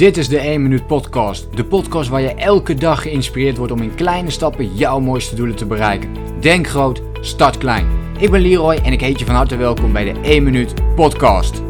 Dit is de 1 Minuut Podcast. De podcast waar je elke dag geïnspireerd wordt om in kleine stappen jouw mooiste doelen te bereiken. Denk groot, start klein. Ik ben Leroy en ik heet je van harte welkom bij de 1 Minuut Podcast.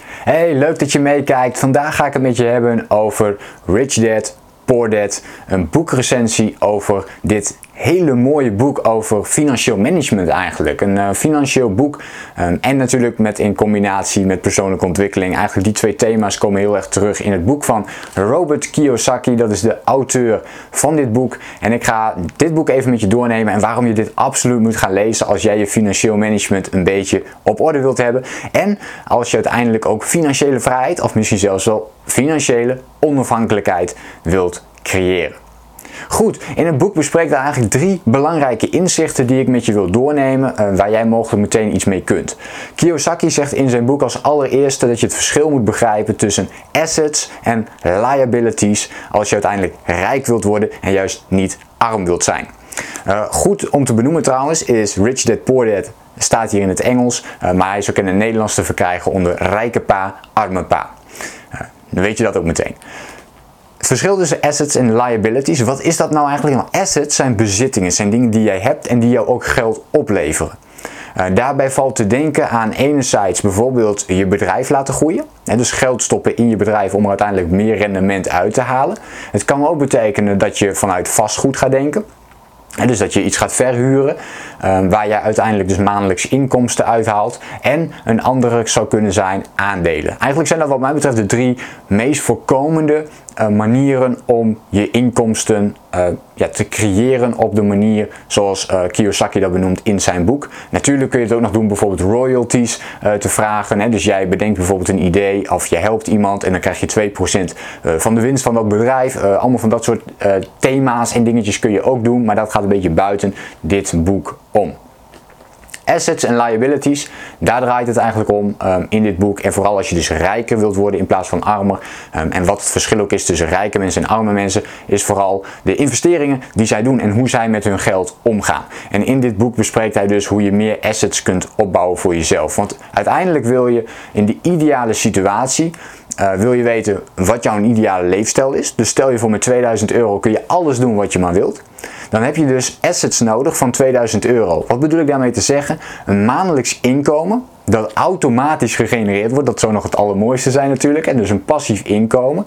Hey, leuk dat je meekijkt. Vandaag ga ik het met je hebben over Rich Dad, Poor Dad. Een boekrecensie over dit hele mooie boek over financieel management eigenlijk. Een uh, financieel boek um, en natuurlijk met in combinatie met persoonlijke ontwikkeling. Eigenlijk die twee thema's komen heel erg terug in het boek van Robert Kiyosaki. Dat is de auteur van dit boek. En ik ga dit boek even met je doornemen en waarom je dit absoluut moet gaan lezen als jij je financieel management een beetje op orde wilt hebben. En als je uiteindelijk ook financiële vrijheid of misschien zelfs wel financiële onafhankelijkheid wilt creëren. Goed, in het boek bespreekt hij eigenlijk drie belangrijke inzichten die ik met je wil doornemen, uh, waar jij mogelijk meteen iets mee kunt. Kiyosaki zegt in zijn boek als allereerste dat je het verschil moet begrijpen tussen assets en liabilities als je uiteindelijk rijk wilt worden en juist niet arm wilt zijn. Uh, goed om te benoemen trouwens is Rich Dad Poor Dad staat hier in het Engels, uh, maar hij is ook in het Nederlands te verkrijgen onder rijke pa, arme pa. dan weet je dat ook meteen. Verschil tussen assets en liabilities, wat is dat nou eigenlijk? Nou, assets zijn bezittingen, zijn dingen die jij hebt en die jou ook geld opleveren. Uh, daarbij valt te denken aan enerzijds bijvoorbeeld je bedrijf laten groeien. Hè, dus geld stoppen in je bedrijf om er uiteindelijk meer rendement uit te halen. Het kan ook betekenen dat je vanuit vastgoed gaat denken. Dus dat je iets gaat verhuren uh, waar je uiteindelijk dus maandelijks inkomsten uithaalt. En een andere zou kunnen zijn aandelen. Eigenlijk zijn dat wat mij betreft de drie meest voorkomende uh, manieren om je inkomsten uh, ja, te creëren op de manier zoals uh, Kiyosaki dat benoemt in zijn boek. Natuurlijk kun je het ook nog doen bijvoorbeeld royalties te vragen. Hè? Dus jij bedenkt bijvoorbeeld een idee of je helpt iemand en dan krijg je 2% van de winst van dat bedrijf. allemaal van dat soort thema's en dingetjes kun je ook doen, maar dat gaat een beetje buiten dit boek om. Assets en liabilities, daar draait het eigenlijk om um, in dit boek. En vooral als je dus rijker wilt worden in plaats van armer. Um, en wat het verschil ook is tussen rijke mensen en arme mensen, is vooral de investeringen die zij doen en hoe zij met hun geld omgaan. En in dit boek bespreekt hij dus hoe je meer assets kunt opbouwen voor jezelf. Want uiteindelijk wil je in de ideale situatie uh, wil je weten wat jouw ideale leefstijl is. Dus stel je voor met 2000 euro kun je alles doen wat je maar wilt. Dan heb je dus assets nodig van 2000 euro. Wat bedoel ik daarmee te zeggen? Een maandelijks inkomen dat automatisch gegenereerd wordt. Dat zou nog het allermooiste zijn natuurlijk. En dus een passief inkomen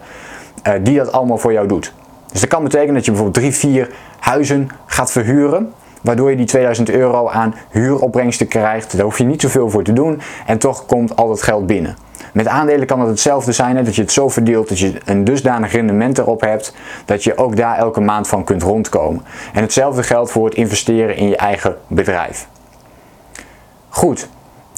uh, die dat allemaal voor jou doet. Dus dat kan betekenen dat je bijvoorbeeld drie, vier huizen gaat verhuren. Waardoor je die 2000 euro aan huuropbrengsten krijgt. Daar hoef je niet zoveel voor te doen. En toch komt al dat geld binnen. Met aandelen kan het hetzelfde zijn, hè, dat je het zo verdeelt dat je een dusdanig rendement erop hebt dat je ook daar elke maand van kunt rondkomen. En hetzelfde geldt voor het investeren in je eigen bedrijf. Goed,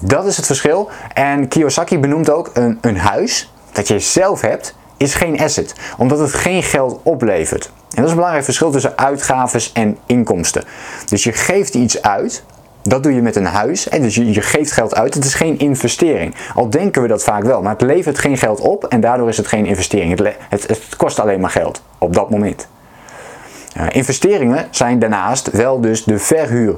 dat is het verschil. En Kiyosaki benoemt ook een, een huis dat je zelf hebt, is geen asset, omdat het geen geld oplevert. En dat is een belangrijk verschil tussen uitgaven en inkomsten. Dus je geeft iets uit, dat doe je met een huis. En dus je, je, geeft geld uit. Het is geen investering. Al denken we dat vaak wel. Maar het levert geen geld op. En daardoor is het geen investering. Het, het, het kost alleen maar geld. Op dat moment. Investeringen zijn daarnaast wel dus de verhuur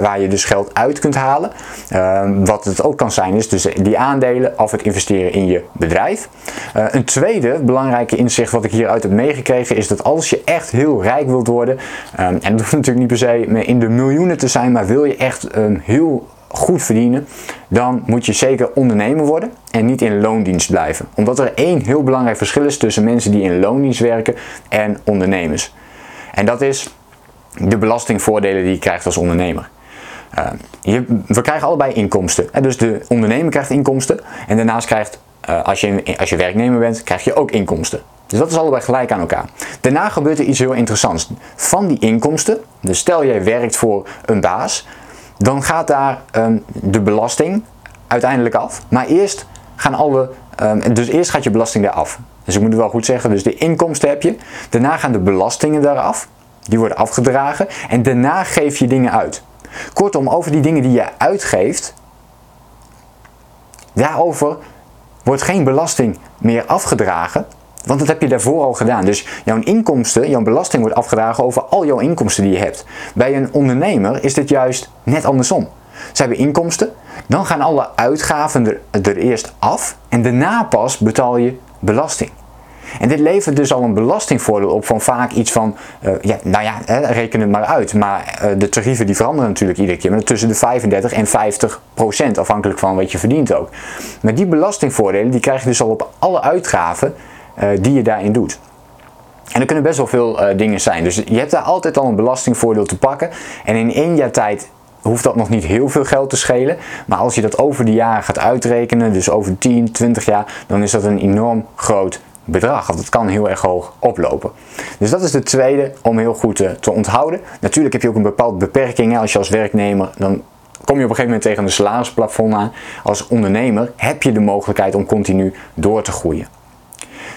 waar, je dus geld uit kunt halen. Uh, wat het ook kan zijn is dus die aandelen of het investeren in je bedrijf. Uh, een tweede belangrijke inzicht wat ik hieruit heb meegekregen is dat als je echt heel rijk wilt worden, en dat hoeft natuurlijk niet per se in de miljoenen te zijn, maar wil je echt heel goed verdienen, dan moet je zeker ondernemer worden en niet in loondienst blijven. Omdat er één heel belangrijk verschil is tussen mensen die in loondienst werken en ondernemers. En dat is de belastingvoordelen die je krijgt als ondernemer. Uh, je, we krijgen allebei inkomsten. Hè? Dus de ondernemer krijgt inkomsten en daarnaast krijgt, uh, als, je, als je werknemer bent, krijg je ook inkomsten. Dus dat is allebei gelijk aan elkaar. Daarna gebeurt er iets heel interessants. Van die inkomsten, dus stel jij werkt voor een baas, dan gaat daar um, de belasting uiteindelijk af. Maar eerst gaan alle, um, dus eerst gaat je belasting eraf. Dus ik moet het wel goed zeggen, dus de inkomsten heb je. Daarna gaan de belastingen daaraf. Die worden afgedragen. En daarna geef je dingen uit. Kortom, over die dingen die je uitgeeft, daarover wordt geen belasting meer afgedragen. Want dat heb je daarvoor al gedaan. Dus jouw inkomsten, jouw belasting wordt afgedragen over al jouw inkomsten die je hebt. Bij een ondernemer is dit juist net andersom. Ze hebben inkomsten, dan gaan alle uitgaven er, er eerst af en daarna pas betaal je belasting. En dit levert dus al een belastingvoordeel op van vaak iets van, uh, ja, nou ja, hè, reken het maar uit. Maar uh, de tarieven die veranderen natuurlijk iedere keer. Maar tussen de 35 en 50 procent, afhankelijk van wat je verdient ook. Maar die belastingvoordelen die krijg je dus al op alle uitgaven uh, die je daarin doet. En er kunnen best wel veel dingen zijn. Dus je hebt daar altijd al een belastingvoordeel te pakken. En in één jaar tijd hoeft dat nog niet heel veel geld te schelen. Maar als je dat over de jaren gaat uitrekenen, dus over 10, 20 jaar, dan is dat een enorm groot bedrag. Of dat kan heel erg hoog oplopen. Dus dat is de tweede om heel goed te, te onthouden. Natuurlijk heb je ook een bepaalde beperking. Als je als werknemer, dan kom je op een gegeven moment tegen een salarisplafond aan. Als ondernemer heb je de mogelijkheid om continu door te groeien.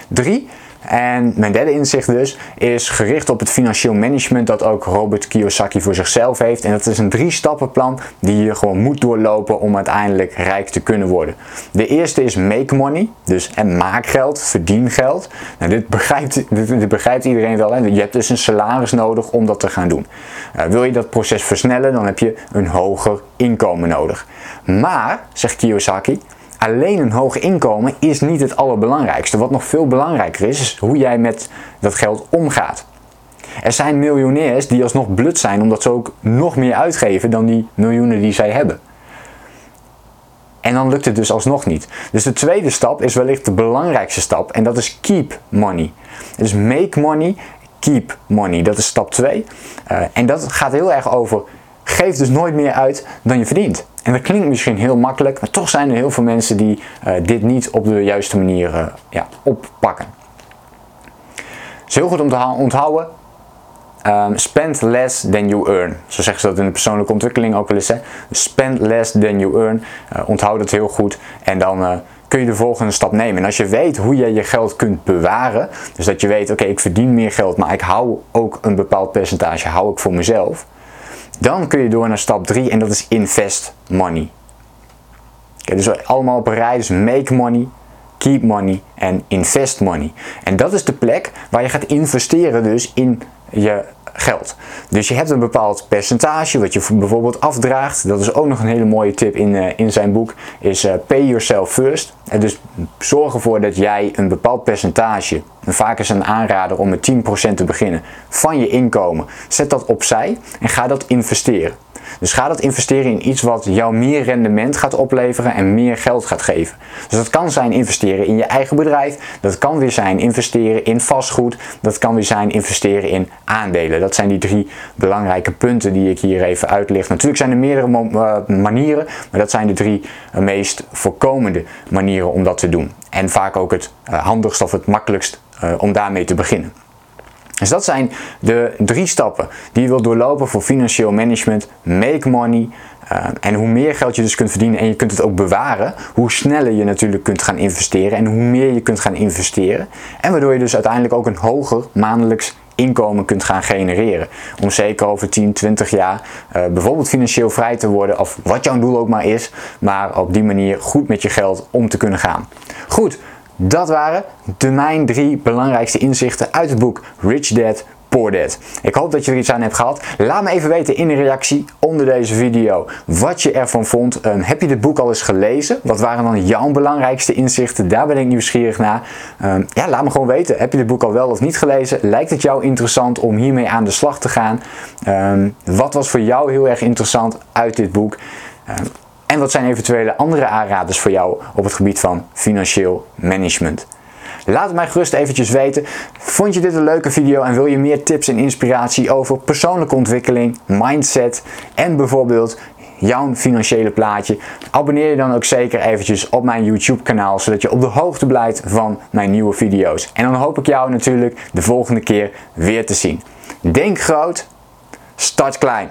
Drie, en mijn derde inzicht dus is gericht op het financieel management dat ook Robert Kiyosaki voor zichzelf heeft. En dat is een drie stappenplan die je gewoon moet doorlopen om uiteindelijk rijk te kunnen worden. De eerste is make money, dus en maak geld, verdien geld. Nou, dit, begrijpt, dit, begrijpt iedereen wel. Hè? Je hebt dus een salaris nodig om dat te gaan doen. Uh, wil je dat proces versnellen, dan heb je een hoger inkomen nodig. Maar, zegt Kiyosaki, alleen een hoog inkomen is niet het allerbelangrijkste. Wat nog veel belangrijker is, is hoe jij met dat geld omgaat. Er zijn miljonairs die alsnog blut zijn omdat ze ook nog meer uitgeven dan die miljoenen die zij hebben. En dan lukt het dus alsnog niet. Dus de tweede stap is wellicht de belangrijkste stap en dat is keep money. Dus make money, keep money. Dat is stap 2. Uh, eh, en dat gaat heel erg over geef dus nooit meer uit dan je verdient. En dat klinkt misschien heel makkelijk, maar toch zijn er heel veel mensen die uh, dit niet op de juiste manier uh, ja, oppakken. Het is heel goed om te onthouden. Um, spend less than you earn. Zo zeggen ze dat in de persoonlijke ontwikkeling ook wel eens. Hè? Spend less than you earn. Uh, onthoud het heel goed. En dan kun je de volgende stap nemen. En als je weet hoe je je geld kunt bewaren. Dus dat je weet, oké, ik verdien meer geld, maar ik hou ook een bepaald percentage hou ik voor mezelf dan kun je door naar stap 3 en dat is invest money. Okay, dus allemaal op een rij, dus make money, keep money en invest money. En dat is de plek waar je gaat investeren dus in je geld. Dus je hebt een bepaald percentage wat je bijvoorbeeld afdraagt. Dat is ook nog een hele mooie tip in, uh, in zijn boek. Is uh, pay yourself first. En dus zorg ervoor dat jij een bepaald percentage, en vaak is een aanrader om met 10% te beginnen, van je inkomen, zet dat opzij en ga dat investeren. Dus ga dat investeren in iets wat jou meer rendement gaat opleveren en meer geld gaat geven. Dus dat kan zijn investeren in je eigen bedrijf. Dat kan weer zijn investeren in vastgoed. Dat kan weer zijn investeren in aandelen. Dat zijn die drie belangrijke punten die ik hier even uitleg. Natuurlijk zijn er meerdere uh, manieren, maar dat zijn de drie uh, meest voorkomende manieren om dat te doen. En vaak ook het uh, handigst of het makkelijkst om daarmee te beginnen. Dus dat zijn de drie stappen die je wilt doorlopen voor financieel management. Make money. Uh, en hoe meer geld je dus kunt verdienen en je kunt het ook bewaren, hoe sneller je natuurlijk kunt gaan investeren en hoe meer je kunt gaan investeren. En waardoor je dus uiteindelijk ook een hoger maandelijks inkomen kunt gaan genereren. Om zeker over 10, 20 jaar uh, bijvoorbeeld financieel vrij te worden, of wat jouw doel ook maar is, maar op die manier goed met je geld om te kunnen gaan. Goed, dat waren de mijn drie belangrijkste inzichten uit het boek Rich Dad Ik hoop dat je er iets aan hebt gehad. Laat me even weten in de reactie onder deze video wat je ervan vond. Um, heb je dit boek al eens gelezen? Wat waren dan jouw belangrijkste inzichten? Daar ben ik nieuwsgierig naar. Um, ja, laat me gewoon weten. Heb je dit boek al wel of niet gelezen? Lijkt het jou interessant om hiermee aan de slag te gaan? Um, wat was voor jou heel erg interessant uit dit boek? En wat zijn eventuele andere aanraders voor jou op het gebied van financieel management? Laat het mij gerust eventjes weten. Vond je dit een leuke video en wil je meer tips en inspiratie over persoonlijke ontwikkeling, mindset en bijvoorbeeld jouw financiële plaatje? Abonneer je dan ook zeker eventjes op mijn YouTube kanaal zodat je op de hoogte blijft van mijn nieuwe video's. En dan hoop ik jou natuurlijk de volgende keer weer te zien. Denk groot, start klein.